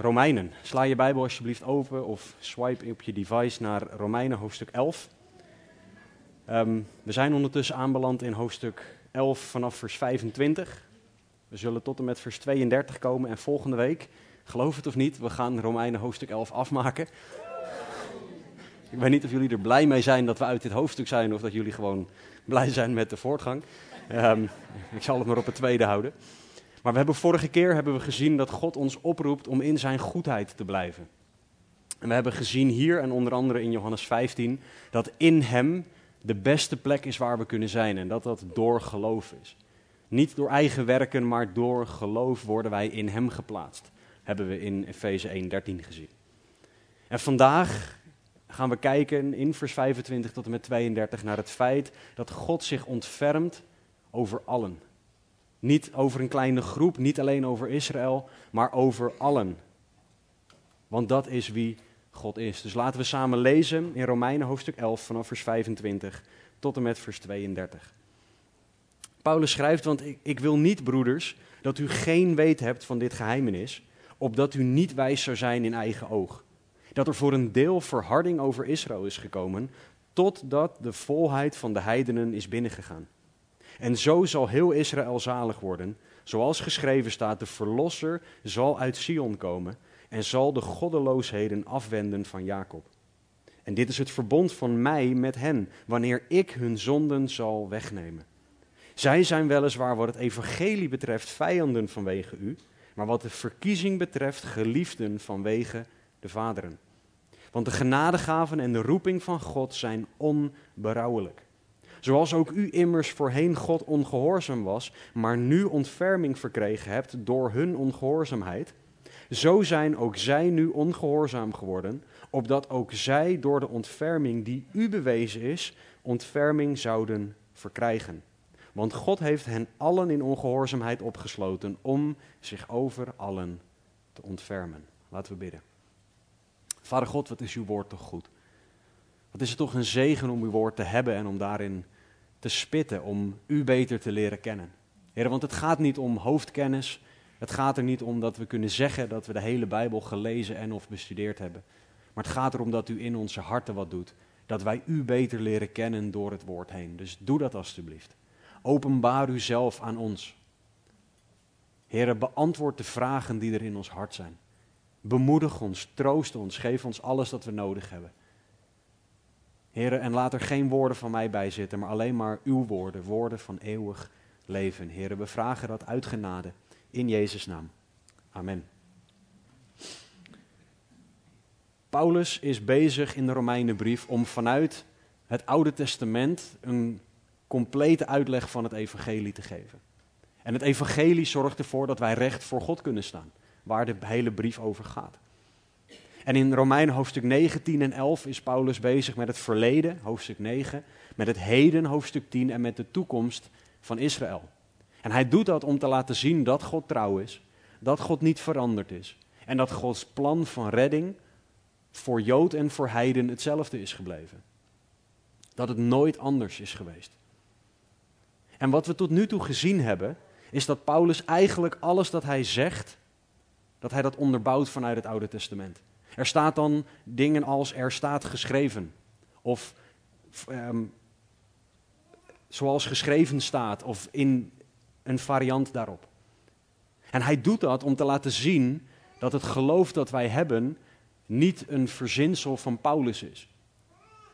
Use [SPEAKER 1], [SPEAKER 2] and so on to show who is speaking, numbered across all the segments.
[SPEAKER 1] Romeinen. Sla je Bijbel alsjeblieft open of swipe op je device naar Romeinen hoofdstuk 11. Ehm, we zijn ondertussen aanbeland in hoofdstuk 11 vanaf vers 25. We zullen tot en met vers 32 komen en volgende week, geloof het of niet, we gaan Romeinen hoofdstuk 11 afmaken. Ik weet niet of jullie er blij mee zijn dat we uit dit hoofdstuk zijn of dat jullie gewoon blij zijn met de voortgang. Ehm, ik zal het maar op het tweede houden. Maar we hebben vorige keer hebben we gezien dat God ons oproept om in zijn goedheid te blijven. En we hebben gezien hier en onder andere in Johannes 15 dat in hem de beste plek is waar we kunnen zijn en dat dat door geloof is. Niet door eigen werken, maar door geloof worden wij in hem geplaatst. Hebben we in Efeze 1:13 gezien. En vandaag gaan we kijken in vers 25 tot en met 32 naar het feit dat God zich ontfermt over allen. Niet over een kleine groep, niet alleen over Israël, maar over allen. Want dat is wie God is. Dus laten we samen lezen in Romeinen hoofdstuk 11 vanaf vers 25 tot en met vers 32. Paulus schrijft, want ik, ik wil niet, broeders, dat u geen weet hebt van dit geheimenis, opdat u niet wijs zou zijn in eigen oog. Dat er voor een deel verharding over Israël is gekomen, totdat de volheid van de heidenen is binnengegaan. En zo zal heel Israël zalig worden, zoals geschreven staat, de verlosser zal uit Sion komen en zal de goddeloosheden afwenden van Jacob. En dit is het verbond van mij met hen, wanneer ik hun zonden zal wegnemen. Zij zijn weliswaar wat het evangelie betreft vijanden vanwege u, maar wat de verkiezing betreft geliefden vanwege de vaderen. Want de genadegaven en de roeping van God zijn onberouwelijk. Zoals ook u immers voorheen God ongehoorzaam was, maar nu ontferming verkregen hebt door hun ongehoorzaamheid, zo zijn ook zij nu ongehoorzaam geworden, opdat ook zij door de ontferming die u bewezen is, ontferming zouden verkrijgen. Want God heeft hen allen in ongehoorzaamheid opgesloten om zich over allen te ontfermen. Laten we bidden. Vader God, wat is uw woord toch goed? Wat is het toch een zegen om uw woord te hebben en om daarin te spitten, om u beter te leren kennen. Heer, want het gaat niet om hoofdkennis. Het gaat er niet om dat we kunnen zeggen dat we de hele Bijbel gelezen en of bestudeerd hebben. Maar het gaat erom dat u in onze harten wat doet. Dat wij u beter leren kennen door het woord heen. Dus doe dat alstublieft. Openbaar u zelf aan ons. Heer, beantwoord de vragen die er in ons hart zijn. Bemoedig ons, troost ons, geef ons alles dat we nodig hebben. Heren, en laat er geen woorden van mij bij zitten, maar alleen maar uw woorden, woorden van eeuwig leven. Heren, we vragen dat uit genade in Jezus' naam. Amen. Paulus is bezig in de Romeinenbrief om vanuit het Oude Testament een complete uitleg van het evangelie te geven. En het evangelie zorgt ervoor dat wij recht voor God kunnen staan, waar de hele brief over gaat. En in Romeinen hoofdstuk 9, 10 en 11 is Paulus bezig met het verleden, hoofdstuk 9, met het heden, hoofdstuk 10 en met de toekomst van Israël. En hij doet dat om te laten zien dat God trouw is, dat God niet veranderd is en dat Gods plan van redding voor Jood en voor Heiden hetzelfde is gebleven. Dat het nooit anders is geweest. En wat we tot nu toe gezien hebben, is dat Paulus eigenlijk alles dat hij zegt, dat hij dat onderbouwt vanuit het Oude Testament. Er staat dan dingen als er staat geschreven. Of um, zoals geschreven staat. Of in een variant daarop. En hij doet dat om te laten zien dat het geloof dat wij hebben niet een verzinsel van Paulus is.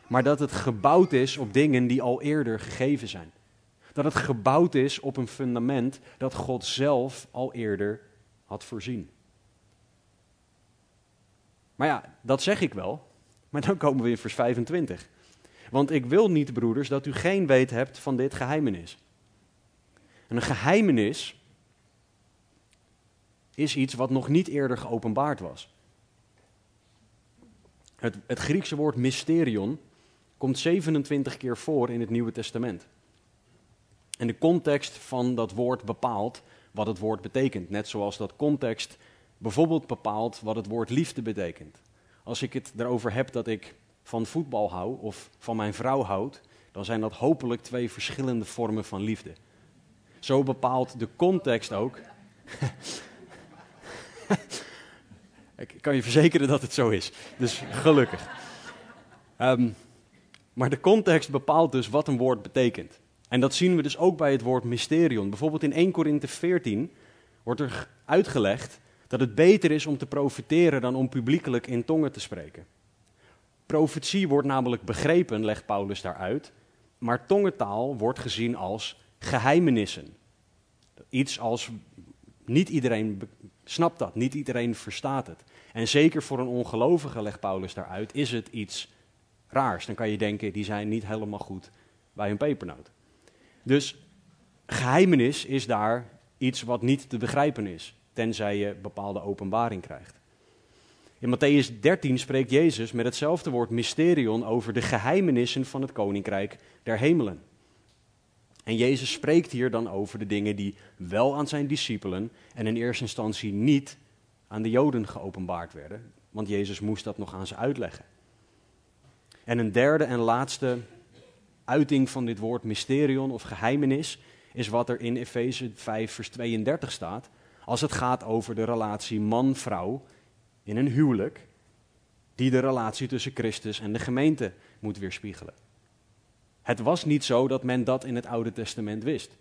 [SPEAKER 1] Maar dat het gebouwd is op dingen die al eerder gegeven zijn. Dat het gebouwd is op een fundament dat God zelf al eerder had voorzien. Maar ja, dat zeg ik wel. Maar dan komen we in vers 25. Want ik wil niet, broeders, dat u geen weet hebt van dit geheimenis. En een geheimenis is iets wat nog niet eerder geopenbaard was. Het, het Griekse woord mysterion komt 27 keer voor in het Nieuwe Testament. En de context van dat woord bepaalt wat het woord betekent. Net zoals dat context bijvoorbeeld bepaalt wat het woord liefde betekent. Als ik het erover heb dat ik van voetbal hou of van mijn vrouw houd, dan zijn dat hopelijk twee verschillende vormen van liefde. Zo bepaalt de context ook. ik kan je verzekeren dat het zo is. Dus gelukkig. Um, maar de context bepaalt dus wat een woord betekent. En dat zien we dus ook bij het woord mysterion. Bijvoorbeeld in 1 Korinthe 14 wordt er uitgelegd dat het beter is om te profiteren dan om publiekelijk in tongen te spreken. Profetie wordt namelijk begrepen, legt Paulus daaruit, maar tongentaal wordt gezien als geheimenissen. Iets als niet iedereen snapt dat, niet iedereen verstaat het. En zeker voor een ongelovige, legt Paulus daaruit, is het iets raars. Dan kan je denken, die zijn niet helemaal goed bij een pepernoot. Dus geheimenis is daar iets wat niet te begrijpen is, tenzij je bepaalde openbaring krijgt. In Matthäus 13 spreekt Jezus met hetzelfde woord mysterion over de geheimenissen van het koninkrijk der hemelen. En Jezus spreekt hier dan over de dingen die wel aan zijn discipelen en in eerste instantie niet aan de Joden geopenbaard werden, want Jezus moest dat nog aan ze uitleggen. En een derde en laatste uiting van dit woord mysterion of geheimenis is wat er in Efeze 5 vers 32 staat, als het gaat over de relatie man-vrouw in een huwelijk, die de relatie tussen Christus en de gemeente moet weerspiegelen. Het was niet zo dat men dat in het Oude Testament wist,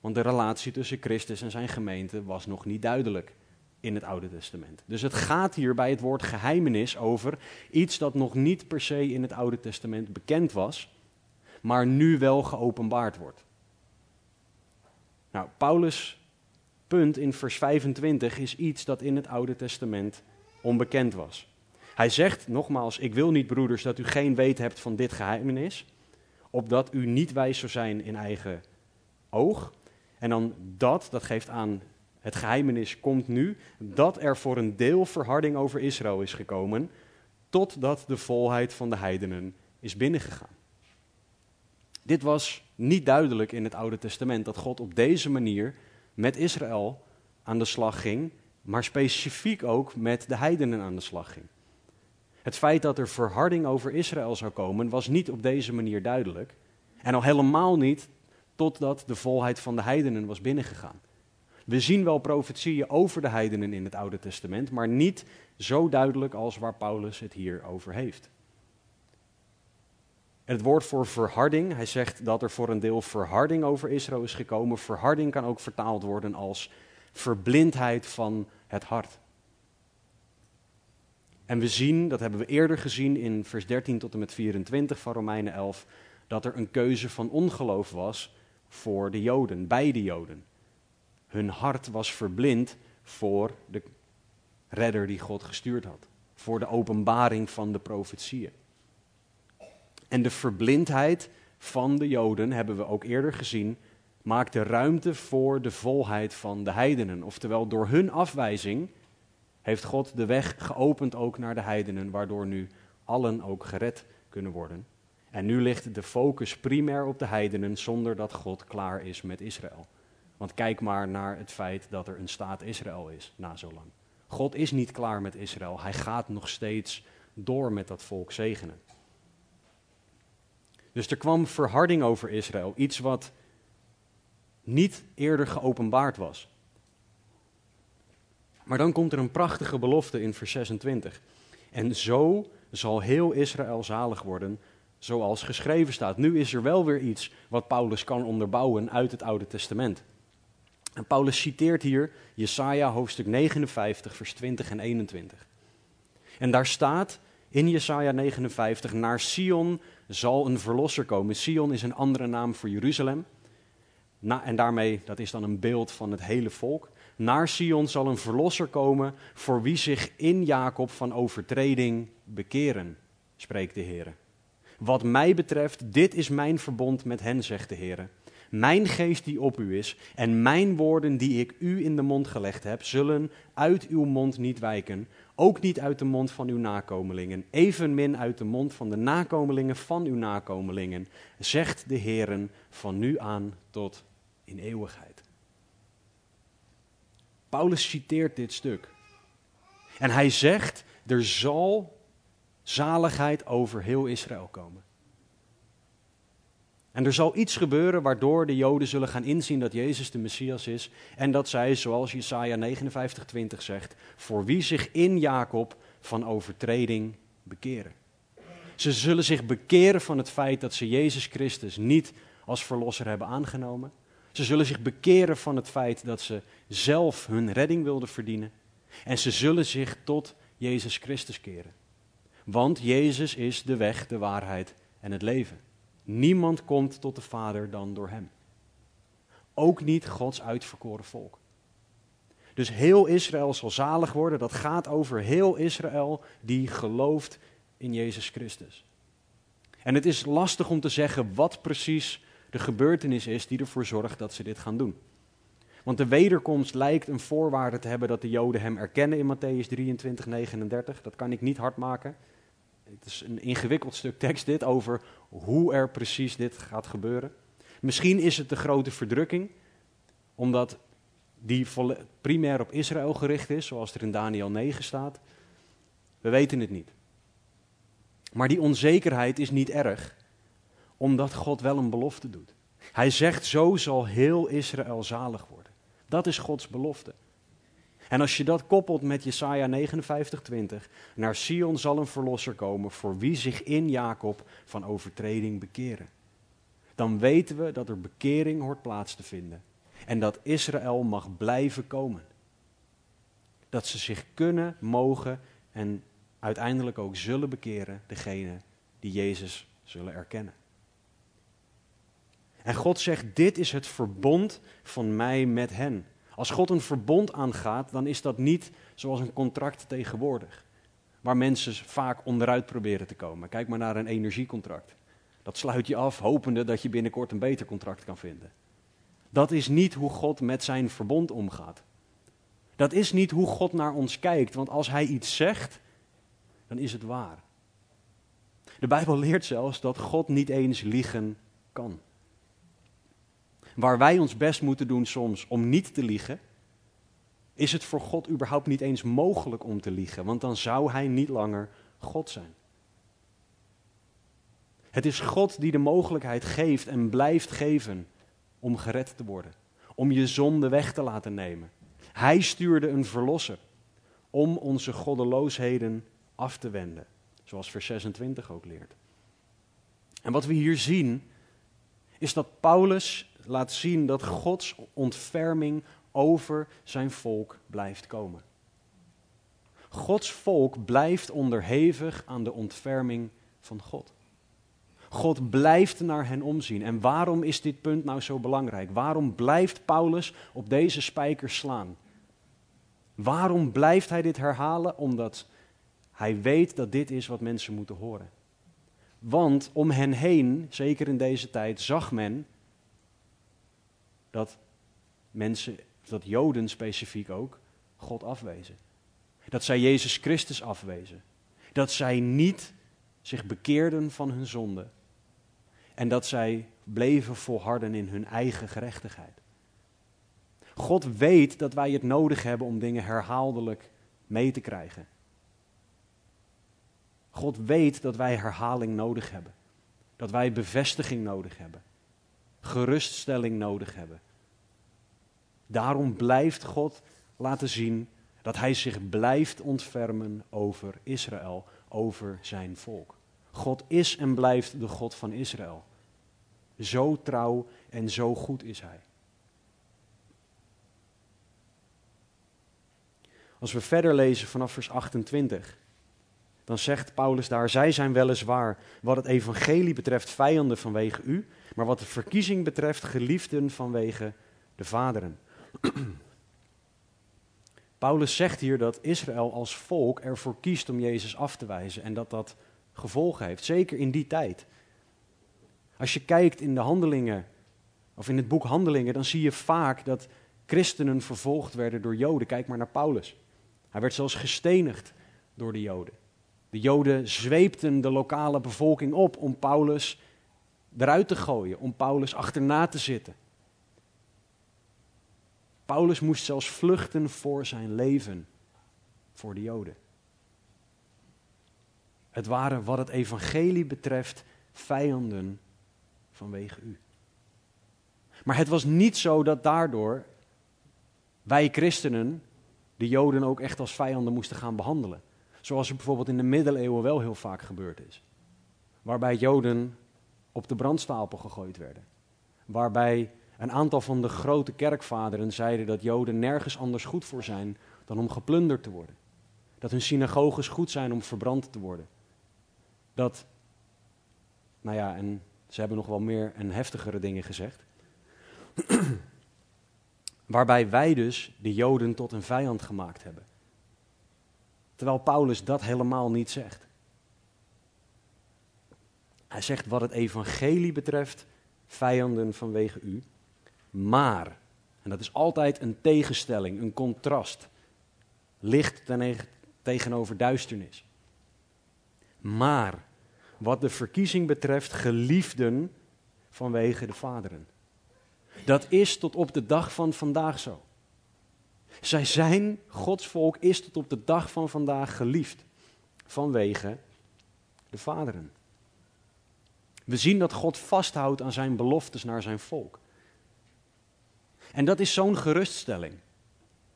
[SPEAKER 1] want de relatie tussen Christus en zijn gemeente was nog niet duidelijk in het Oude Testament. Dus het gaat hier bij het woord geheimenis over iets dat nog niet per se in het Oude Testament bekend was, maar nu wel geopenbaard wordt. Nou, Paulus' punt in vers 25 is iets dat in het Oude Testament onbekend was. Hij zegt nogmaals: Ik wil niet, broeders, dat u geen weet hebt van dit geheimenis, opdat u niet wijs zou zijn in eigen oog. En dan dat, dat geeft aan het geheimenis komt nu dat er voor een deel verharding over Israël is gekomen, totdat de volheid van de heidenen is binnengegaan. Dit was niet duidelijk in het Oude Testament, dat God op deze manier met Israël aan de slag ging, maar specifiek ook met de heidenen aan de slag ging. Het feit dat er verharding over Israël zou komen, was niet op deze manier duidelijk. En al helemaal niet totdat de volheid van de heidenen was binnengegaan. We zien wel profetieën over de heidenen in het Oude Testament, maar niet zo duidelijk als waar Paulus het hier over heeft. En het woord voor verharding, hij zegt dat er voor een deel verharding over Israël is gekomen. Verharding kan ook vertaald worden als verblindheid van het hart. En we zien, dat hebben we eerder gezien in vers 13 tot en met 24 van Romeinen 11, dat er een keuze van ongeloof was voor de Joden, bij de Joden. Hun hart was verblind voor de redder die God gestuurd had. Voor de openbaring van de profetieën. En de verblindheid van de Joden, hebben we ook eerder gezien, maakte ruimte voor de volheid van de heidenen. Oftewel, door hun afwijzing heeft God de weg geopend ook naar de heidenen, waardoor nu allen ook gered kunnen worden. En nu ligt de focus primair op de heidenen zonder dat God klaar is met Israël. Want kijk maar naar het feit dat er een staat Israël is na zo lang. God is niet klaar met Israël. Hij gaat nog steeds door met dat volk zegenen. Dus er kwam verharding over Israël, iets wat niet eerder geopenbaard was. Maar dan komt er een prachtige belofte in vers 26. En zo zal heel Israël zalig worden, zoals geschreven staat. Nu is er wel weer iets wat Paulus kan onderbouwen uit het Oude Testament. En Paulus citeert hier Jesaja hoofdstuk 59, vers 20 en 21. En daar staat in Jesaja 59, naar Sion zal een verlosser komen. Sion is een andere naam voor Jeruzalem. Na, en daarmee, dat is dan een beeld van het hele volk. Naar Sion zal een verlosser komen voor wie zich in Jacob van overtreding bekeren, spreekt de Heer. Wat mij betreft, dit is mijn verbond met hen, zegt de Heer. Mijn geest die op u is en mijn woorden die ik u in de mond gelegd heb, zullen uit uw mond niet wijken, ook niet uit de mond van uw nakomelingen, evenmin uit de mond van de nakomelingen van uw nakomelingen, zegt de Heeren van nu aan tot in eeuwigheid. Paulus citeert dit stuk. En hij zegt, er zal zaligheid over heel Israël komen. En er zal iets gebeuren waardoor de Joden zullen gaan inzien dat Jezus de Messias is. En dat zij, zoals Jesaja 59:20 zegt, voor wie zich in Jacob van overtreding bekeren. Ze zullen zich bekeren van het feit dat ze Jezus Christus niet als verlosser hebben aangenomen. Ze zullen zich bekeren van het feit dat ze zelf hun redding wilden verdienen. En ze zullen zich tot Jezus Christus keren. Want Jezus is de weg, de waarheid en het leven. Niemand komt tot de Vader dan door Hem. Ook niet Gods uitverkoren volk. Dus heel Israël zal zalig worden. Dat gaat over heel Israël die gelooft in Jezus Christus. En het is lastig om te zeggen wat precies de gebeurtenis is die ervoor zorgt dat ze dit gaan doen. Want de wederkomst lijkt een voorwaarde te hebben dat de Joden hem erkennen in Matthäus 23, 39. Dat kan ik niet hard maken. Het is een ingewikkeld stuk tekst dit over hoe er precies dit gaat gebeuren. Misschien is het de grote verdrukking, omdat die primair op Israël gericht is, zoals er in Daniel 9 staat. We weten het niet. Maar die onzekerheid is niet erg, omdat God wel een belofte doet. Hij zegt, zo zal heel Israël zalig worden. Dat is Gods belofte. En als je dat koppelt met Jesaja 59:20, naar Sion zal een verlosser komen voor wie zich in Jacob van overtreding bekeren. Dan weten we dat er bekering hoort plaats te vinden en dat Israël mag blijven komen. Dat ze zich kunnen, mogen en uiteindelijk ook zullen bekeren, degene die Jezus zullen erkennen. En God zegt, dit is het verbond van mij met hen. Als God een verbond aangaat, dan is dat niet zoals een contract tegenwoordig. Waar mensen vaak onderuit proberen te komen. Kijk maar naar een energiecontract. Dat sluit je af, hopende dat je binnenkort een beter contract kan vinden. Dat is niet hoe God met zijn verbond omgaat. Dat is niet hoe God naar ons kijkt, want als Hij iets zegt, dan is het waar. De Bijbel leert zelfs dat God niet eens liegen kan waar wij ons best moeten doen soms om niet te liegen, is het voor God überhaupt niet eens mogelijk om te liegen, want dan zou Hij niet langer God zijn. Het is God die de mogelijkheid geeft en blijft geven om gered te worden, om je zonde weg te laten nemen. Hij stuurde een verlosser om onze goddeloosheden af te wenden, zoals vers 26 ook leert. En wat we hier zien, is dat Paulus laat zien dat Gods ontferming over zijn volk blijft komen. Gods volk blijft onderhevig aan de ontferming van God. God blijft naar hen omzien. En waarom is dit punt nou zo belangrijk? Waarom blijft Paulus op deze spijker slaan? Waarom blijft hij dit herhalen? Omdat hij weet dat dit is wat mensen moeten horen. Want om hen heen, zeker in deze tijd, zag men dat mensen, dat Joden specifiek ook, God afwezen. Dat zij Jezus Christus afwezen. Dat zij niet zich bekeerden van hun zonde. En dat zij bleven volharden in hun eigen gerechtigheid. God weet dat wij het nodig hebben om dingen herhaaldelijk mee te krijgen. God weet dat wij herhaling nodig hebben. Dat wij bevestiging nodig hebben geruststelling nodig hebben. Daarom blijft God laten zien dat Hij zich blijft ontfermen over Israël, over zijn volk. God is en blijft de God van Israël. Zo trouw en zo goed is Hij. Als we verder lezen vanaf vers 28, dan zegt Paulus daar, zij zijn weliswaar wat het evangelie betreft vijanden vanwege u, maar wat de verkiezing betreft geliefden vanwege de vaderen. Paulus zegt hier dat Israël als volk ervoor kiest om Jezus af te wijzen en dat dat gevolgen heeft, zeker in die tijd. Als je kijkt in de handelingen, of in het boek Handelingen, dan zie je vaak dat christenen vervolgd werden door Joden. Kijk maar naar Paulus. Hij werd zelfs gestenigd door de Joden. De Joden zweepten de lokale bevolking op om Paulus eruit te gooien, om Paulus achterna te zitten. Paulus moest zelfs vluchten voor zijn leven, voor de Joden. Het waren wat het evangelie betreft vijanden vanwege u. Maar het was niet zo dat daardoor wij christenen de Joden ook echt als vijanden moesten gaan behandelen. Zoals het bijvoorbeeld in de middeleeuwen wel heel vaak gebeurd is. Waarbij Joden op de brandstapel gegooid werden. Waarbij een aantal van de grote kerkvaderen zeiden dat Joden nergens anders goed voor zijn dan om geplunderd te worden. Dat hun synagoges goed zijn om verbrand te worden. Dat, nou ja, en ze hebben nog wel meer en heftigere dingen gezegd. Waarbij wij dus de Joden tot een vijand gemaakt hebben. Terwijl Paulus dat helemaal niet zegt. Hij zegt wat het evangelie betreft, vijanden vanwege u. Maar, en dat is altijd een tegenstelling, een contrast. Licht tegenover duisternis. Maar, wat de verkiezing betreft, geliefden vanwege de vaderen. Dat is tot op de dag van vandaag zo. Zij zijn, Gods volk is tot op de dag van vandaag geliefd vanwege de vaderen. We zien dat God vasthoudt aan zijn beloftes naar zijn volk. En dat is zo'n geruststelling.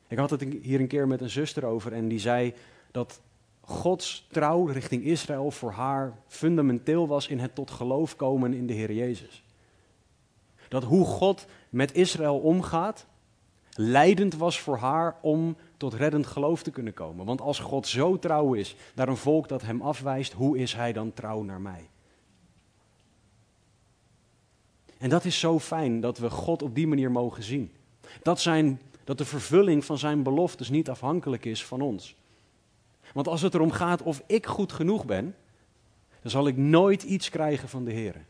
[SPEAKER 1] Ik had het hier een keer met een zuster over en die zei dat Gods trouw richting Israël voor haar fundamenteel was in het tot geloof komen in de Heer Jezus. Dat hoe God met Israël omgaat, leidend was voor haar om tot reddend geloof te kunnen komen. Want als God zo trouw is naar een volk dat hem afwijst, hoe is hij dan trouw naar mij? En dat is zo fijn dat we God op die manier mogen zien. Dat, zijn, dat de vervulling van zijn beloftes niet afhankelijk is van ons. Want als het erom gaat of ik goed genoeg ben, dan zal ik nooit iets krijgen van de Heer.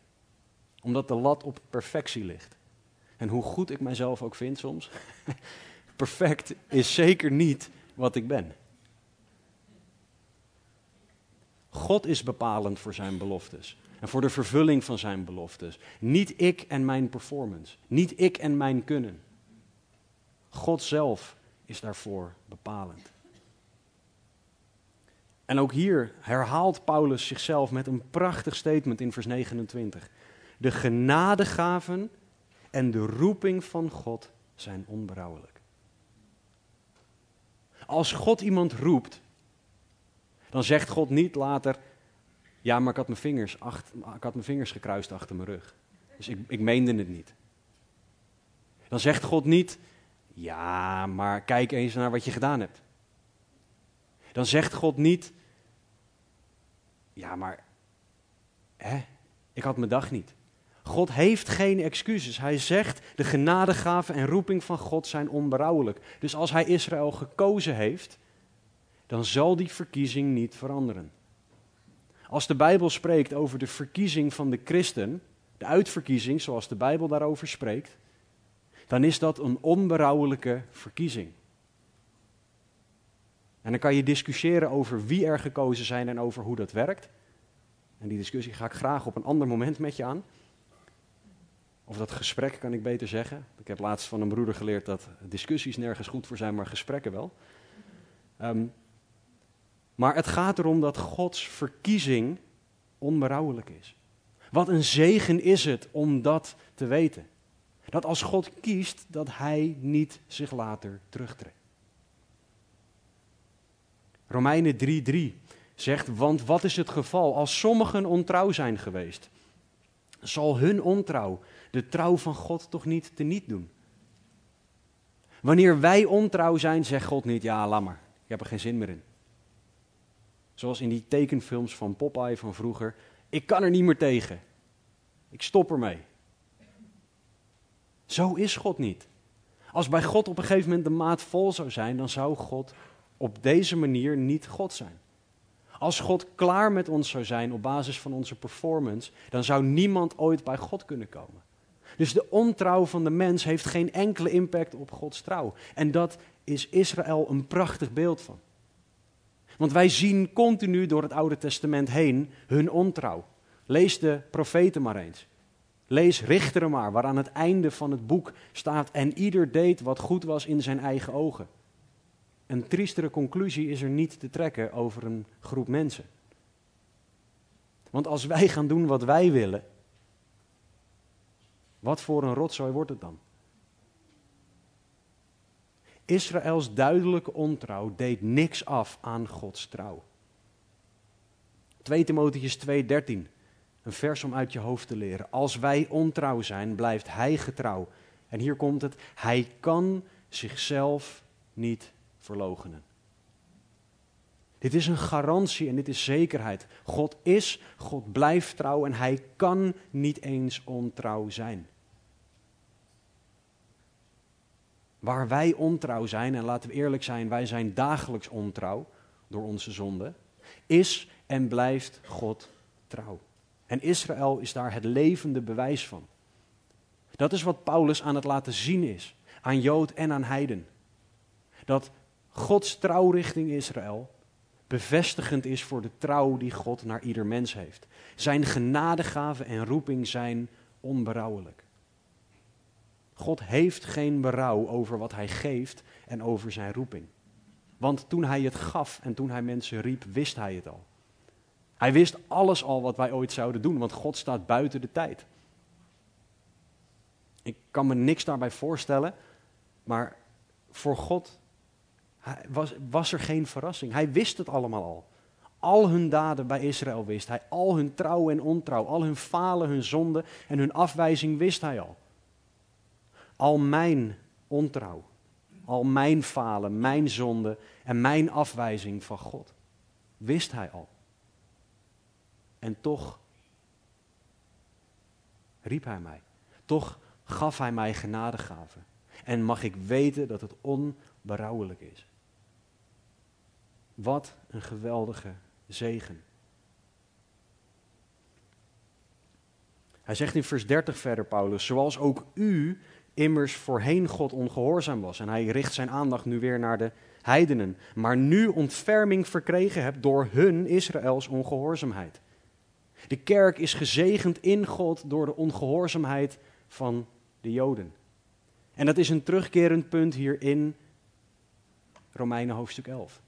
[SPEAKER 1] Omdat de lat op perfectie ligt. En hoe goed ik mijzelf ook vind soms, perfect is zeker niet wat ik ben. God is bepalend voor zijn beloftes en voor de vervulling van zijn beloftes. Niet ik en mijn performance, niet ik en mijn kunnen. God zelf is daarvoor bepalend. En ook hier herhaalt Paulus zichzelf met een prachtig statement in vers 29. De genadegaven en de roeping van God zijn onberouwelijk. Als God iemand roept, dan zegt God niet later: Ja, maar ik had mijn vingers, acht, ik had mijn vingers gekruist achter mijn rug. Dus ik, ik meende het niet. Dan zegt God niet: Ja, maar kijk eens naar wat je gedaan hebt. Dan zegt God niet: Ja, maar hè, ik had mijn dag niet. God heeft geen excuses. Hij zegt, de genadegave en roeping van God zijn onberouwelijk. Dus als hij Israël gekozen heeft, dan zal die verkiezing niet veranderen. Als de Bijbel spreekt over de verkiezing van de christen, de uitverkiezing zoals de Bijbel daarover spreekt, dan is dat een onberouwelijke verkiezing. En dan kan je discussiëren over wie er gekozen zijn en over hoe dat werkt. En die discussie ga ik graag op een ander moment met je aan. Of dat gesprek kan ik beter zeggen. Ik heb laatst van een broeder geleerd dat discussies nergens goed voor zijn, maar gesprekken wel. Ehm, maar het gaat erom dat Gods verkiezing onberouwelijk is. Wat een zegen is het om dat te weten. Dat als God kiest, dat Hij niet zich later terugtrekt. Romeinen 3:3 zegt, want wat is het geval als sommigen ontrouw zijn geweest? Zal hun ontrouw de trouw van God toch niet teniet doen. Wanneer wij ontrouw zijn, zegt God niet, ja, laat maar, ik heb er geen zin meer in. Zoals in die tekenfilms van Popeye van vroeger, ik kan er niet meer tegen. Ik stop ermee. Zo is God niet. Als bij God op een gegeven moment de maat vol zou zijn, dan zou God op deze manier niet God zijn. Als God klaar met ons zou zijn op basis van onze performance, dan zou niemand ooit bij God kunnen komen. Dus de ontrouw van de mens heeft geen enkele impact op Gods trouw. En dat is Israël een prachtig beeld van. Want wij zien continu door het Oude Testament heen hun ontrouw. Lees de profeten maar eens. Lees Richteren maar, waar aan het einde van het boek staat: En ieder deed wat goed was in zijn eigen ogen. Een triestere conclusie is er niet te trekken over een groep mensen. Want als wij gaan doen wat wij willen, wat voor een rotzooi wordt het dan? Israëls duidelijke ontrouw deed niks af aan Gods trouw. 2 Timotheus 2:13, een vers om uit je hoofd te leren. Als wij ontrouw zijn, blijft Hij getrouw. En hier komt het, Hij kan zichzelf niet verlogenen. Dit is een garantie en dit is zekerheid. God is, God blijft trouw en Hij kan niet eens ontrouw zijn. Waar wij ontrouw zijn, en laten we eerlijk zijn, wij zijn dagelijks ontrouw door onze zonde, is en blijft God trouw. En Israël is daar het levende bewijs van. Dat is wat Paulus aan het laten zien is, aan Jood en aan Heiden. Dat Gods trouw richting Israël bevestigend is voor de trouw die God naar ieder mens heeft. Zijn genadegave en roeping zijn onberouwelijk. God heeft geen berouw over wat hij geeft en over zijn roeping. Want toen hij het gaf en toen hij mensen riep, wist hij het al. Hij wist alles al wat wij ooit zouden doen, want God staat buiten de tijd. Ik kan me niks daarbij voorstellen, maar voor God was, was er geen verrassing. Hij wist het allemaal al. Al hun daden bij Israël wist hij, al hun trouw en ontrouw, al hun falen, hun zonde en hun afwijzing wist hij al. Al mijn ontrouw, al mijn falen, mijn zonde en mijn afwijzing van God, wist hij al. En toch riep hij mij. Toch gaf hij mij genadegaven. En mag ik weten dat het onberouwelijk is. Wat een geweldige zegen. Hij zegt in vers 30 verder, Paulus, zoals ook u immers voorheen God ongehoorzaam was. En hij richt zijn aandacht nu weer naar de heidenen. Maar nu ontferming verkregen hebt door hun Israëls ongehoorzaamheid. De kerk is gezegend in God door de ongehoorzaamheid van de Joden. En dat is een terugkerend punt hier in Romeinen hoofdstuk 11.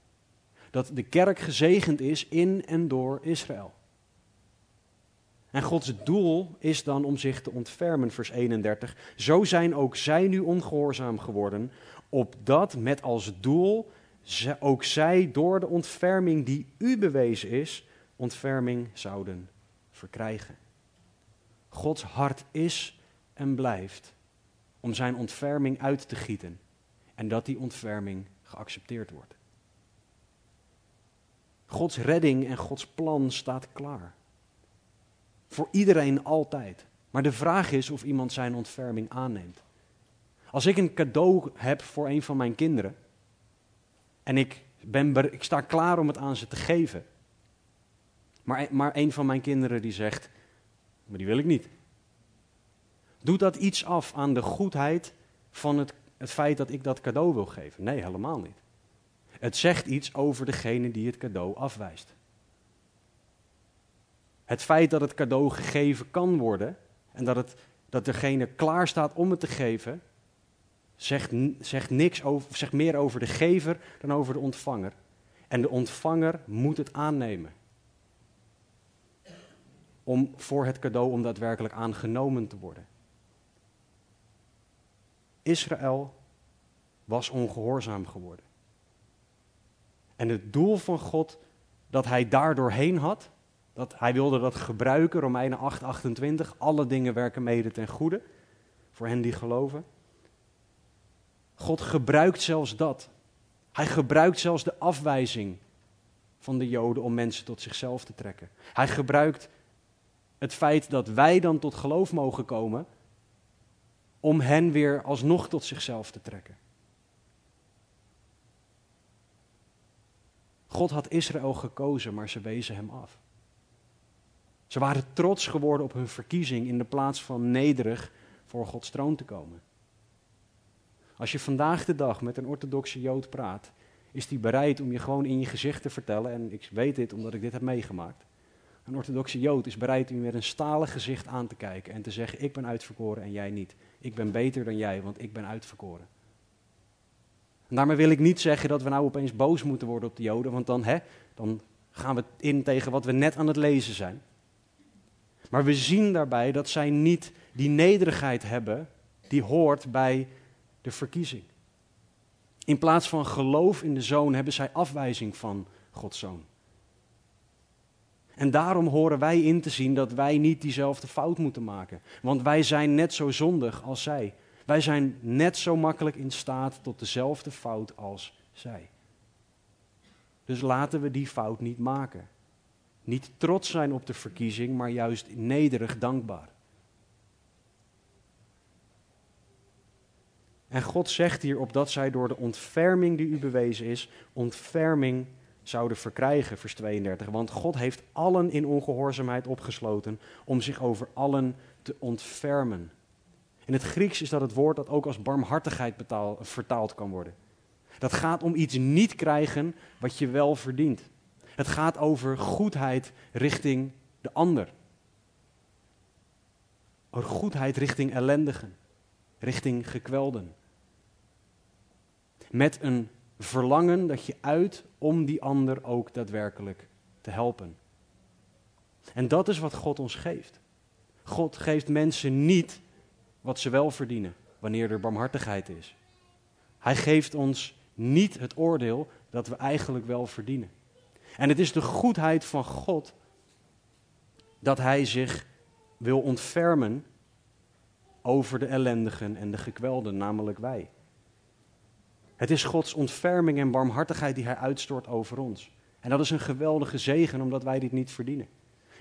[SPEAKER 1] Dat de kerk gezegend is in en door Israël. En Gods doel is dan om zich te ontfermen, vers 31. Zo zijn ook zij nu ongehoorzaam geworden, opdat met als doel ook zij door de ontferming die u bewezen is, ontferming zouden verkrijgen. Gods hart is en blijft om zijn ontferming uit te gieten en dat die ontferming geaccepteerd wordt. Gods redding en Gods plan staat klaar. Voor iedereen altijd. Maar de vraag is of iemand zijn ontferming aanneemt. Als ik een cadeau heb voor een van mijn kinderen en ik, ben, ik sta klaar om het aan ze te geven, maar, maar een van mijn kinderen die zegt, maar die wil ik niet. Doet dat iets af aan de goedheid van het, het feit dat ik dat cadeau wil geven? Nee, helemaal niet. Het zegt iets over degene die het cadeau afwijst. Het feit dat het cadeau gegeven kan worden en dat, het, dat degene klaar staat om het te geven, zegt, zegt, niks over, zegt meer over de gever dan over de ontvanger. En de ontvanger moet het aannemen. Om voor het cadeau om daadwerkelijk aangenomen te worden. Israël was ongehoorzaam geworden. En het doel van God dat hij daardoorheen had, dat hij wilde dat gebruiken, Romeinen 8, 28, alle dingen werken mede ten goede, voor hen die geloven. God gebruikt zelfs dat. Hij gebruikt zelfs de afwijzing van de Joden om mensen tot zichzelf te trekken. Hij gebruikt het feit dat wij dan tot geloof mogen komen, om hen weer alsnog tot zichzelf te trekken. God had Israël gekozen, maar ze wezen hem af. Ze waren trots geworden op hun verkiezing in de plaats van nederig voor Gods troon te komen. Als je vandaag de dag met een orthodoxe Jood praat, is hij bereid om je gewoon in je gezicht te vertellen, en ik weet dit omdat ik dit heb meegemaakt. Een orthodoxe Jood is bereid om je met een stalen gezicht aan te kijken en te zeggen: Ik ben uitverkoren en jij niet. Ik ben beter dan jij, want ik ben uitverkoren. En daarmee wil ik niet zeggen dat we nou opeens boos moeten worden op de Joden, want dan, hè, dan gaan we in tegen wat we net aan het lezen zijn. Maar we zien daarbij dat zij niet die nederigheid hebben die hoort bij de verkiezing. In plaats van geloof in de zoon hebben zij afwijzing van Gods zoon. En daarom horen wij in te zien dat wij niet diezelfde fout moeten maken. Want wij zijn net zo zondig als zij. Wij zijn net zo makkelijk in staat tot dezelfde fout als zij. Dus laten we die fout niet maken. Niet trots zijn op de verkiezing, maar juist nederig dankbaar. En God zegt hier opdat zij door de ontferming die u bewezen is, ontferming zouden verkrijgen, vers 32. Want God heeft allen in ongehoorzaamheid opgesloten om zich over allen te ontfermen. In het Grieks is dat het woord dat ook als barmhartigheid vertaald kan worden. Dat gaat om iets niet krijgen wat je wel verdient. Het gaat over goedheid richting de ander. Over goedheid richting ellendigen, richting gekwelden. Met een verlangen dat je uit om die ander ook daadwerkelijk te helpen. En dat is wat God ons geeft. God geeft mensen niet wat ze wel verdienen wanneer er barmhartigheid is. Hij geeft ons niet het oordeel dat we eigenlijk wel verdienen. En het is de goedheid van God dat Hij zich wil ontfermen over de ellendigen en de gekwelden, namelijk wij. Het is Gods ontferming en barmhartigheid die Hij uitstort over ons. En dat is een geweldige zegen, omdat wij dit niet verdienen.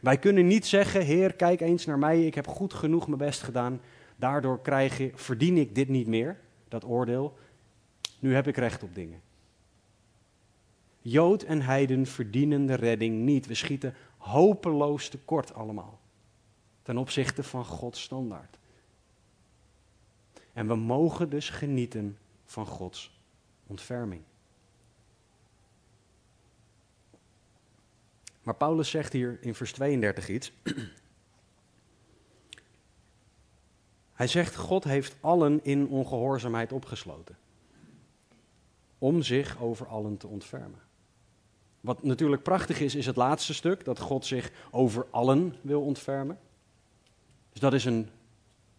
[SPEAKER 1] Wij kunnen niet zeggen, Heer, kijk eens naar mij, ik heb goed genoeg mijn best gedaan. Daardoor krijg je, verdien ik dit niet meer, dat oordeel. Nu heb ik recht op dingen. Jood en heiden verdienen de redding niet. We schieten hopeloos tekort allemaal. Ten opzichte van Gods standaard. En we mogen dus genieten van Gods ontferming. Maar Paulus zegt hier in vers 32 iets. Hij zegt, God heeft allen in ongehoorzaamheid opgesloten. Om zich over allen te ontfermen. Wat natuurlijk prachtig is, is het laatste stuk, dat God zich over allen wil ontfermen. Dus dat is een,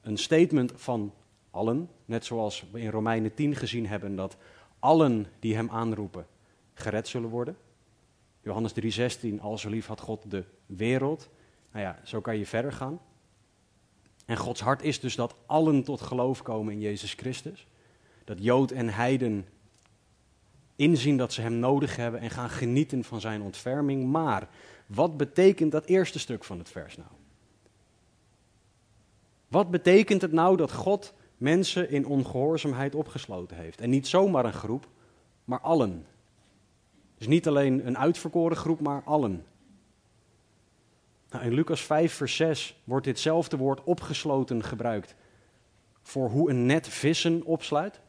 [SPEAKER 1] een statement van allen. Net zoals we in Romeinen 10 gezien hebben dat allen die hem aanroepen gered zullen worden. Johannes 3:16, al zo lief had God de wereld. Nou ja, zo kan je verder gaan. En Gods hart is dus dat allen tot geloof komen in Jezus Christus. Dat Jood en Heiden inzien dat ze Hem nodig hebben en gaan genieten van Zijn ontferming. Maar wat betekent dat eerste stuk van het vers nou? Wat betekent het nou dat God mensen in ongehoorzaamheid opgesloten heeft? En niet zomaar een groep, maar allen. Dus niet alleen een uitverkoren groep, maar allen. Nou, in Lucas 5, vers 6 wordt ditzelfde woord opgesloten gebruikt voor hoe een net vissen opsluit.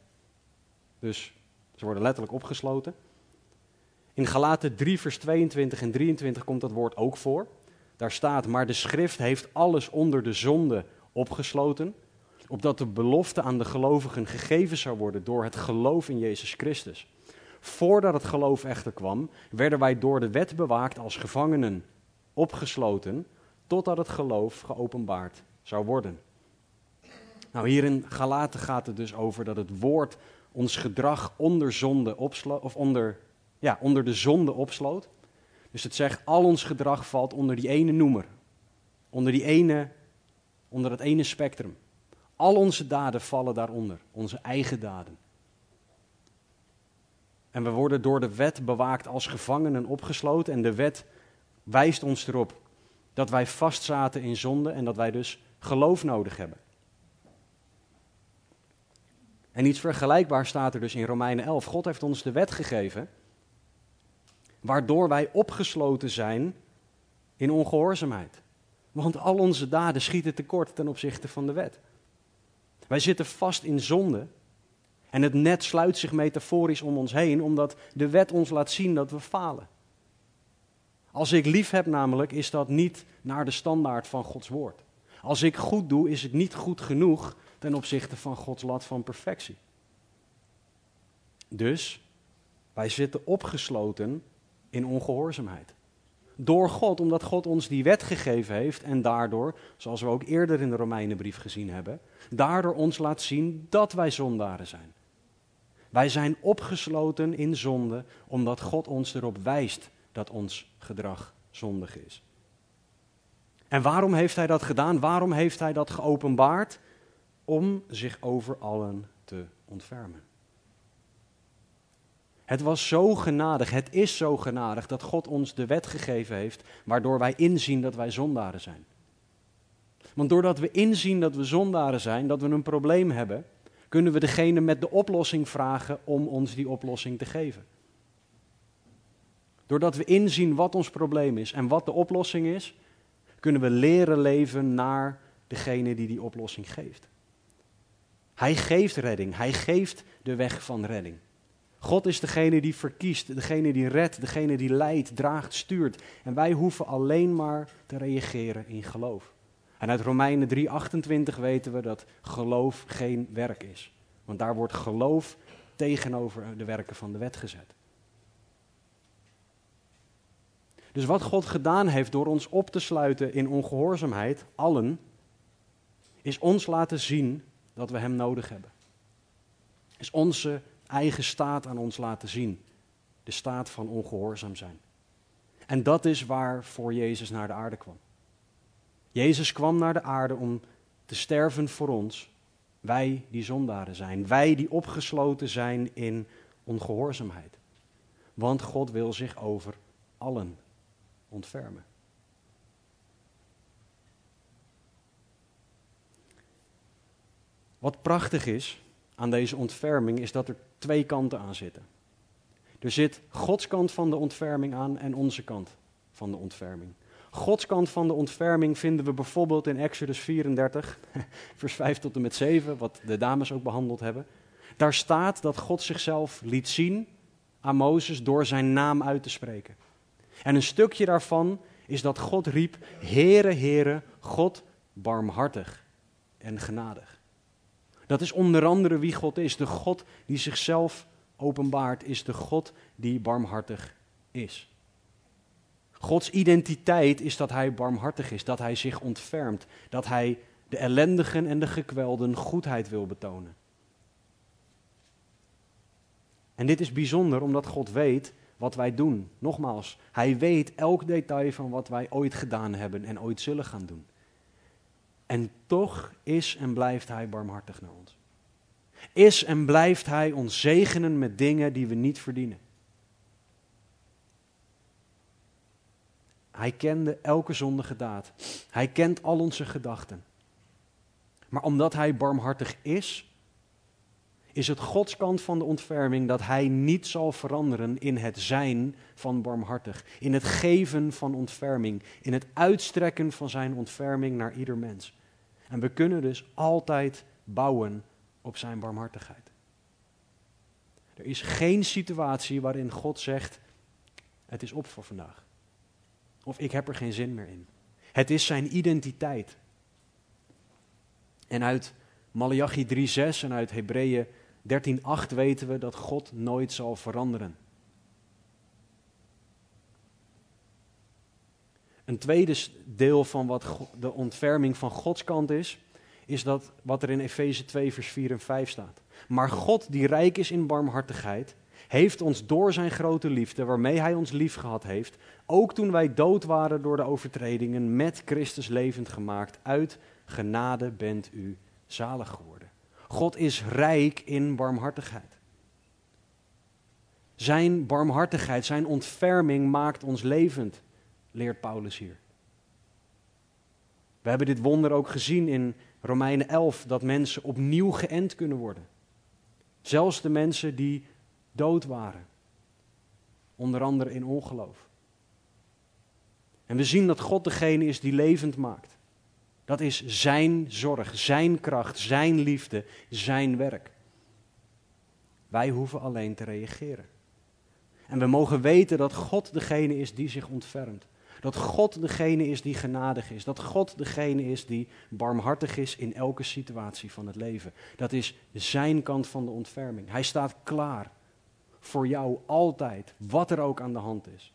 [SPEAKER 1] Dus ze worden letterlijk opgesloten. In Galaten 3, vers 22 en 23 komt dat woord ook voor. Daar staat, maar de schrift heeft alles onder de zonde opgesloten, opdat de belofte aan de gelovigen gegeven zou worden door het geloof in Jezus Christus. Voordat het geloof echter kwam, werden wij door de wet bewaakt als gevangenen, opgesloten, totdat het geloof geopenbaard zou worden. Nou, hier in Galaten gaat het dus over dat het woord ons gedrag onder zonde of onder, ja, onder de zonde opsloot. Dus het zegt, al ons gedrag valt onder die ene noemer. Onder, die ene, onder dat ene spectrum. Al onze daden vallen daaronder, onze eigen daden. En we worden door de wet bewaakt als gevangenen opgesloten. En de wet wijst ons erop dat wij vastzaten in zonde en dat wij dus geloof nodig hebben. En iets vergelijkbaars staat er dus in Romeinen 11. God heeft ons de wet gegeven, waardoor wij opgesloten zijn in ongehoorzaamheid. Want al onze daden schieten tekort ten opzichte van de wet. Wij zitten vast in zonde En het net sluit zich metaforisch om ons heen, omdat de wet ons laat zien dat we falen. Als ik lief heb namelijk, is dat niet naar de standaard van Gods woord. Als ik goed doe, is het niet goed genoeg ten opzichte van Gods lat van perfectie. Dus wij zitten opgesloten in ongehoorzaamheid. Door God, omdat God ons die wet gegeven heeft en daardoor, zoals we ook eerder in de Romeinenbrief gezien hebben, daardoor ons laat zien dat wij zondaren zijn. Wij zijn opgesloten in zonde omdat God ons erop wijst dat ons gedrag zondig is. En waarom heeft hij dat gedaan? Waarom heeft hij dat geopenbaard? Om zich over allen te ontfermen. Het was zo genadig, het is zo genadig dat God ons de wet gegeven heeft, waardoor wij inzien dat wij zondaren zijn. Want doordat we inzien dat we zondaren zijn, dat we een probleem hebben, kunnen we degene met de oplossing vragen om ons die oplossing te geven. Doordat we inzien wat ons probleem is en wat de oplossing is, kunnen we leren leven naar degene die die oplossing geeft. Hij geeft redding, hij geeft de weg van redding. God is degene die verkiest, degene die redt, degene die leidt, draagt, stuurt. En wij hoeven alleen maar te reageren in geloof. En uit Romeinen 3:28 weten we dat geloof geen werk is. Want daar wordt geloof tegenover de werken van de wet gezet. Dus wat God gedaan heeft door ons op te sluiten in ongehoorzaamheid, allen, is ons laten zien dat we Hem nodig hebben. Is onze eigen staat aan ons laten zien. De staat van ongehoorzaam zijn. En dat is waarvoor Jezus naar de aarde kwam. Jezus kwam naar de aarde om te sterven voor ons. Wij die zondaren zijn. Wij die opgesloten zijn in ongehoorzaamheid. Want God wil zich over allen ontfermen. Wat prachtig is aan deze ontferming is dat er twee kanten aan zitten. Er zit Gods kant van de ontferming aan en onze kant van de ontferming. Gods kant van de ontferming vinden we bijvoorbeeld in Exodus 34, vers 5 tot en met 7, wat de dames ook behandeld hebben. Daar staat dat God zichzelf liet zien aan Mozes door zijn naam uit te spreken. En een stukje daarvan is dat God riep, Heere, Heere, God barmhartig en genadig. Dat is onder andere wie God is. De God die zichzelf openbaart is de God die barmhartig is. Gods identiteit is dat hij barmhartig is, dat hij zich ontfermt, dat hij de ellendigen en de gekwelden goedheid wil betonen. En dit is bijzonder omdat God weet wat wij doen. Nogmaals, hij weet elk detail van wat wij ooit gedaan hebben en ooit zullen gaan doen. En toch is en blijft hij barmhartig naar ons. Is en blijft hij ons zegenen met dingen die we niet verdienen. Hij kende elke zondige daad. Hij kent al onze gedachten. Maar omdat hij barmhartig is, is het Gods kant van de ontferming dat hij niet zal veranderen in het zijn van barmhartig, in het geven van ontferming, in het uitstrekken van zijn ontferming naar ieder mens. En we kunnen dus altijd bouwen op zijn barmhartigheid. Er is geen situatie waarin God zegt: Het is op voor vandaag. Of ik heb er geen zin meer in. Het is zijn identiteit. En uit Malachi 3:6 en uit Hebreeën 13:8 weten we dat God nooit zal veranderen. Een tweede deel van wat de ontferming van Gods kant is, is dat wat er in Efeze 2, vers 4 en 5 staat. Maar God, die rijk is in barmhartigheid, heeft ons door zijn grote liefde, waarmee hij ons lief gehad heeft, ook toen wij dood waren door de overtredingen, met Christus levend gemaakt. Uit genade bent u zalig geworden. God is rijk in barmhartigheid. Zijn barmhartigheid, zijn ontferming maakt ons levend, leert Paulus hier. We hebben dit wonder ook gezien in Romeinen 11, dat mensen opnieuw geënt kunnen worden. Zelfs de mensen die dood waren. Onder andere in ongeloof. En we zien dat God degene is die levend maakt. Dat is zijn zorg, zijn kracht, zijn liefde, zijn werk. Wij hoeven alleen te reageren. En we mogen weten dat God degene is die zich ontfermt. Dat God degene is die genadig is. Dat God degene is die barmhartig is in elke situatie van het leven. Dat is zijn kant van de ontferming. Hij staat klaar voor jou altijd, wat er ook aan de hand is.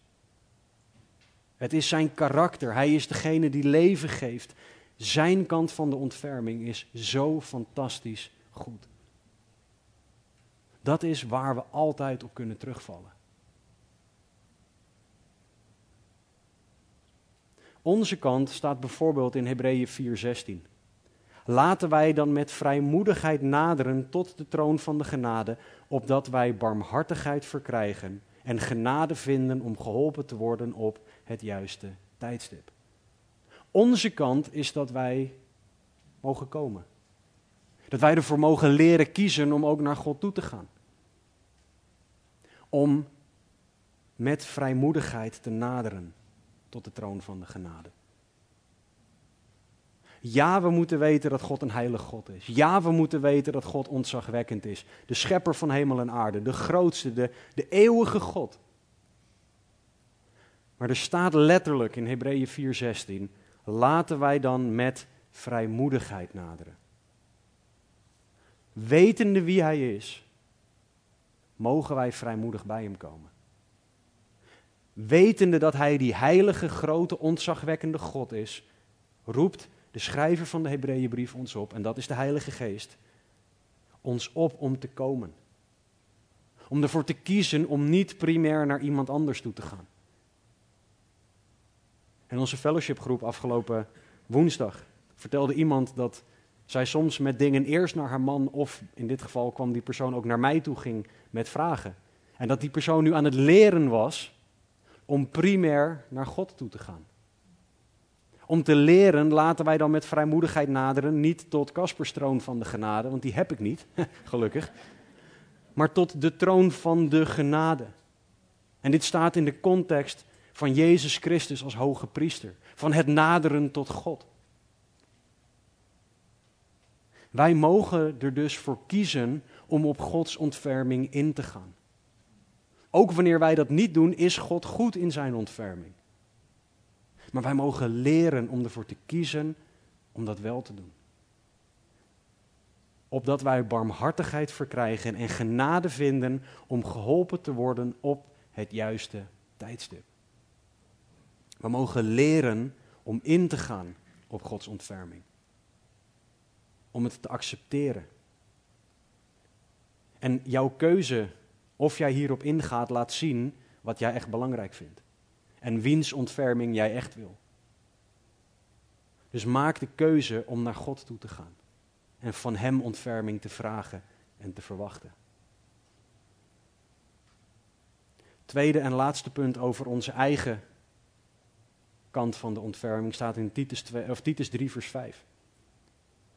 [SPEAKER 1] Het is zijn karakter. Hij is degene die leven geeft. Zijn kant van de ontferming is zo fantastisch goed. Dat is waar we altijd op kunnen terugvallen. Onze kant staat bijvoorbeeld in Hebreeën 4:16. Laten wij dan met vrijmoedigheid naderen tot de troon van de genade, opdat wij barmhartigheid verkrijgen en genade vinden om geholpen te worden op het juiste tijdstip. Onze kant is dat wij mogen komen. Dat wij ervoor mogen leren kiezen om ook naar God toe te gaan. Om met vrijmoedigheid te naderen tot de troon van de genade. Ja, we moeten weten dat God een heilig God is. Ja, we moeten weten dat God ontzagwekkend is. De schepper van hemel en aarde, de grootste, de, de eeuwige God. Maar er staat letterlijk in Hebreeën 4:16, laten wij dan met vrijmoedigheid naderen. Wetende wie Hij is, mogen wij vrijmoedig bij Hem komen. Wetende dat Hij die heilige, grote, ontzagwekkende God is, roept de schrijver van de Hebreeënbrief ons op, en dat is de Heilige Geest, ons op om te komen. Om ervoor te kiezen om niet primair naar iemand anders toe te gaan. In onze fellowshipgroep afgelopen woensdag vertelde iemand dat zij soms met dingen eerst naar haar man, of in dit geval kwam die persoon ook naar mij toe ging met vragen. En dat die persoon nu aan het leren was om primair naar God toe te gaan. Om te leren laten wij dan met vrijmoedigheid naderen, niet tot Kasperstroon van de genade, want die heb ik niet, gelukkig, maar tot de troon van de genade. En dit staat in de context van Jezus Christus als hoge priester, van het naderen tot God. Wij mogen er dus voor kiezen om op Gods ontferming in te gaan. Ook wanneer wij dat niet doen, is God goed in zijn ontferming. Maar wij mogen leren om ervoor te kiezen om dat wel te doen. Opdat wij barmhartigheid verkrijgen en genade vinden om geholpen te worden op het juiste tijdstip. We mogen leren om in te gaan op Gods ontferming. Om het te accepteren. En jouw keuze, of jij hierop ingaat, laat zien wat jij echt belangrijk vindt. En wiens ontferming jij echt wil. Dus maak de keuze om naar God toe te gaan. En van Hem ontferming te vragen en te verwachten. Tweede en laatste punt over onze eigen kant van de ontferming staat in Titus, 2, of Titus 3, vers 5.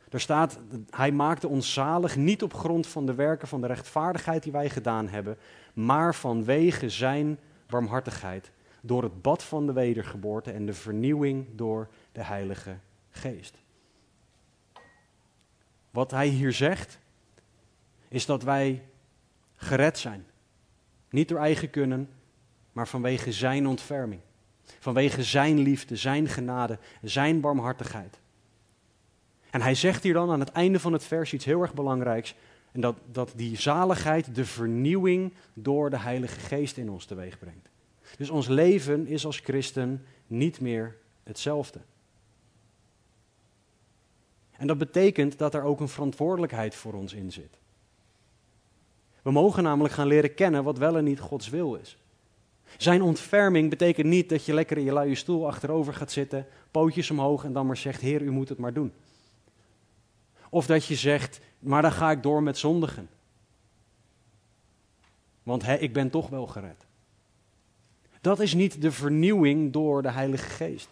[SPEAKER 1] Daar staat, hij maakte ons zalig niet op grond van de werken van de rechtvaardigheid die wij gedaan hebben, maar vanwege zijn barmhartigheid, door het bad van de wedergeboorte en de vernieuwing door de Heilige Geest. Wat hij hier zegt, is dat wij gered zijn. Niet door eigen kunnen, maar vanwege zijn ontferming. Vanwege zijn liefde, zijn genade, zijn barmhartigheid. En hij zegt hier dan aan het einde van het vers iets heel erg belangrijks. En dat, dat die zaligheid de vernieuwing door de Heilige Geest in ons teweeg brengt. Dus ons leven is als christen niet meer hetzelfde. En dat betekent dat er ook een verantwoordelijkheid voor ons in zit. We mogen namelijk gaan leren kennen wat wel en niet Gods wil is. Zijn ontferming betekent niet dat je lekker in je luie stoel achterover gaat zitten, pootjes omhoog en dan maar zegt: Heer, u moet het maar doen. Of dat je zegt: Maar dan ga ik door met zondigen. Want ik ben toch wel gered. Dat is niet de vernieuwing door de Heilige Geest.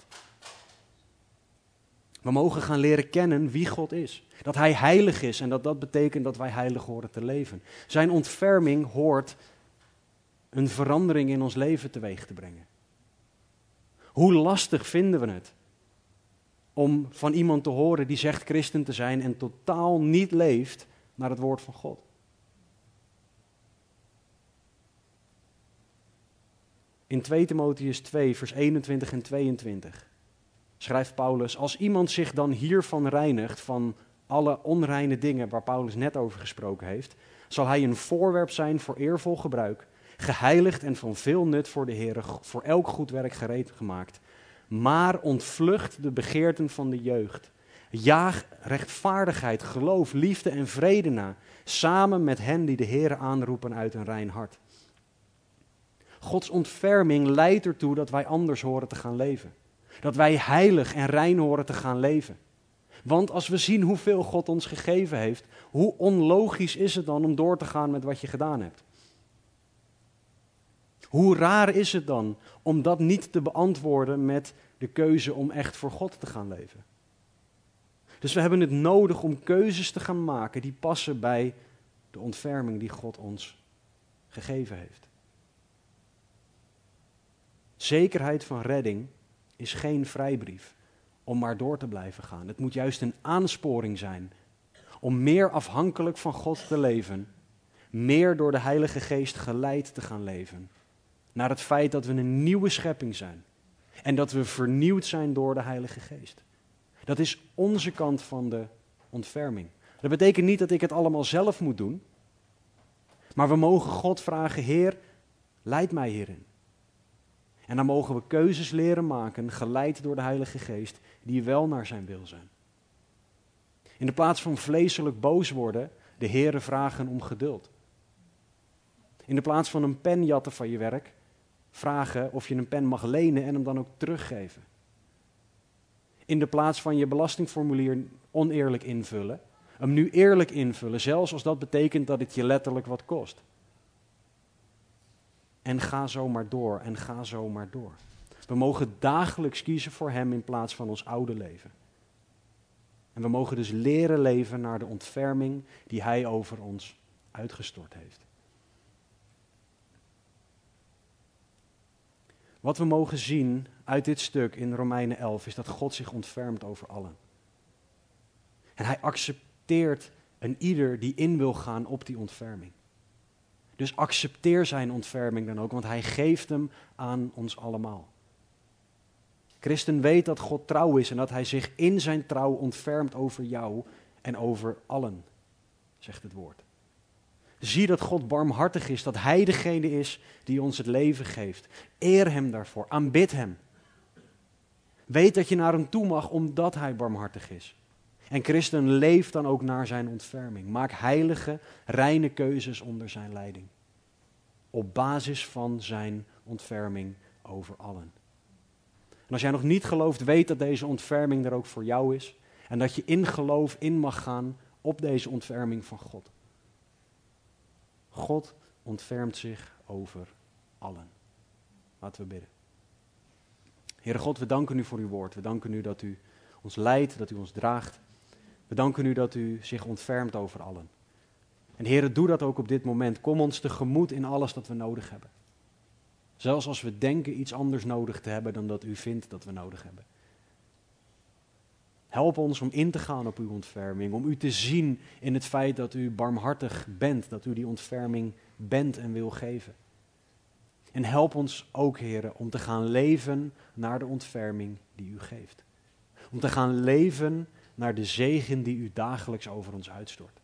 [SPEAKER 1] We mogen gaan leren kennen wie God is. Dat Hij heilig is en dat dat betekent dat wij heilig horen te leven. Zijn ontferming hoort een verandering in ons leven teweeg te brengen? Hoe lastig vinden we het om van iemand te horen die zegt christen te zijn en totaal niet leeft naar het woord van God? In 2 Timotheus 2, vers 21 en 22 schrijft Paulus: Als iemand zich dan hiervan reinigt, van alle onreine dingen waar Paulus net over gesproken heeft, zal hij een voorwerp zijn voor eervol gebruik, geheiligd en van veel nut voor de Heer, voor elk goed werk gereed gemaakt. Maar ontvlucht de begeerten van de jeugd. Jaag rechtvaardigheid, geloof, liefde en vrede na, samen met hen die de Heer aanroepen uit een rein hart. Gods ontferming leidt ertoe dat wij anders horen te gaan leven. Dat wij heilig en rein horen te gaan leven. Want als we zien hoeveel God ons gegeven heeft, hoe onlogisch is het dan om door te gaan met wat je gedaan hebt? Hoe raar is het dan om dat niet te beantwoorden met de keuze om echt voor God te gaan leven? Dus we hebben het nodig om keuzes te gaan maken die passen bij de ontferming die God ons gegeven heeft. Zekerheid van redding is geen vrijbrief om maar door te blijven gaan. Het moet juist een aansporing zijn om meer afhankelijk van God te leven, meer door de Heilige Geest geleid te gaan leven. Naar het feit dat we een nieuwe schepping zijn en dat we vernieuwd zijn door de Heilige Geest. Dat is onze kant van de ontferming. Dat betekent niet dat ik het allemaal zelf moet doen, maar we mogen God vragen: Heer, leid mij hierin. En dan mogen we keuzes leren maken, geleid door de Heilige Geest, die wel naar zijn wil zijn. In de plaats van vleeselijk boos worden, de Heere vragen om geduld. In de plaats van een pen jatten van je werk, vragen of je een pen mag lenen en hem dan ook teruggeven. In de plaats van je belastingformulier oneerlijk invullen, hem nu eerlijk invullen, zelfs als dat betekent dat het je letterlijk wat kost. En ga zo maar door en ga zo maar door. We mogen dagelijks kiezen voor Hem in plaats van ons oude leven. En we mogen dus leren leven naar de ontferming die Hij over ons uitgestort heeft. Wat we mogen zien uit dit stuk in Romeinen 11 is dat God zich ontfermt over allen. En Hij accepteert een ieder die in wil gaan op die ontferming. Dus accepteer zijn ontferming dan ook, want hij geeft hem aan ons allemaal. Christen weet dat God trouw is en dat hij zich in zijn trouw ontfermt over jou en over allen, zegt het woord. Zie dat God barmhartig is, dat Hij degene is die ons het leven geeft. Eer Hem daarvoor, aanbid Hem. Weet dat je naar Hem toe mag omdat Hij barmhartig is. En christen leeft dan ook naar zijn ontferming. Maak heilige, reine keuzes onder zijn leiding. Op basis van zijn ontferming over allen. En als jij nog niet gelooft, weet dat deze ontferming er ook voor jou is. En dat je in geloof in mag gaan op deze ontferming van God. God ontfermt zich over allen. Laten we bidden. Heere God, we danken u voor uw woord. We danken u dat u ons leidt, dat u ons draagt. We danken u dat u zich ontfermt over allen. En Heere, doe dat ook op dit moment. Kom ons tegemoet in alles dat we nodig hebben. Zelfs als we denken iets anders nodig te hebben dan dat u vindt dat we nodig hebben. Help ons om in te gaan op uw ontferming, om u te zien in het feit dat u barmhartig bent, dat u die ontferming bent en wil geven. En help ons ook, heren, om te gaan leven naar de ontferming die u geeft. Om te gaan leven naar de zegen die u dagelijks over ons uitstort.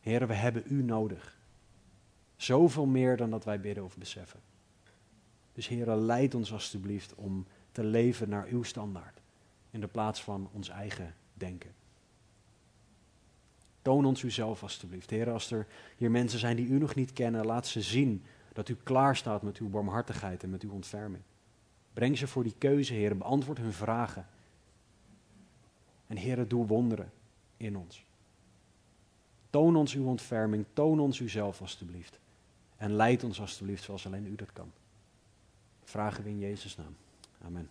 [SPEAKER 1] Heren, we hebben u nodig. Zoveel meer dan dat wij bidden of beseffen. Dus heren, leid ons alstublieft om te leven naar uw standaard. In de plaats van ons eigen denken. Toon ons uzelf alstublieft. Heren, als er hier mensen zijn die u nog niet kennen, laat ze zien dat u klaar staat met uw barmhartigheid en met uw ontferming. Breng ze voor die keuze, heren. Beantwoord hun vragen. En Heere, doe wonderen in ons. Toon ons uw ontferming, toon ons uzelf alstublieft. En leid ons alstublieft zoals alleen u dat kan. Vragen we in Jezus' naam. Amen.